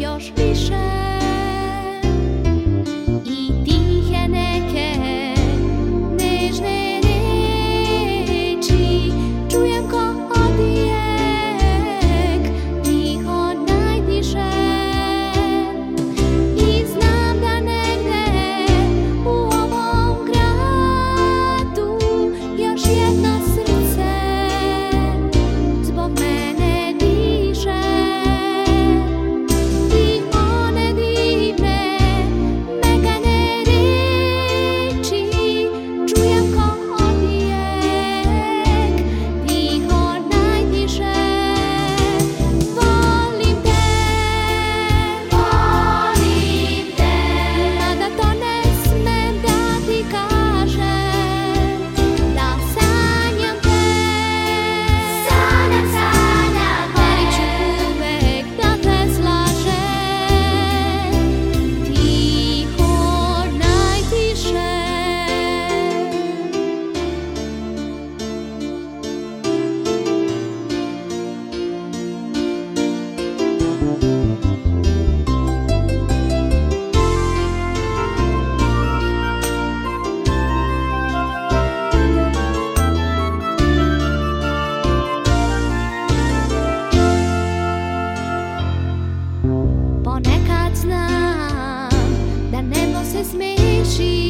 još više najsmejší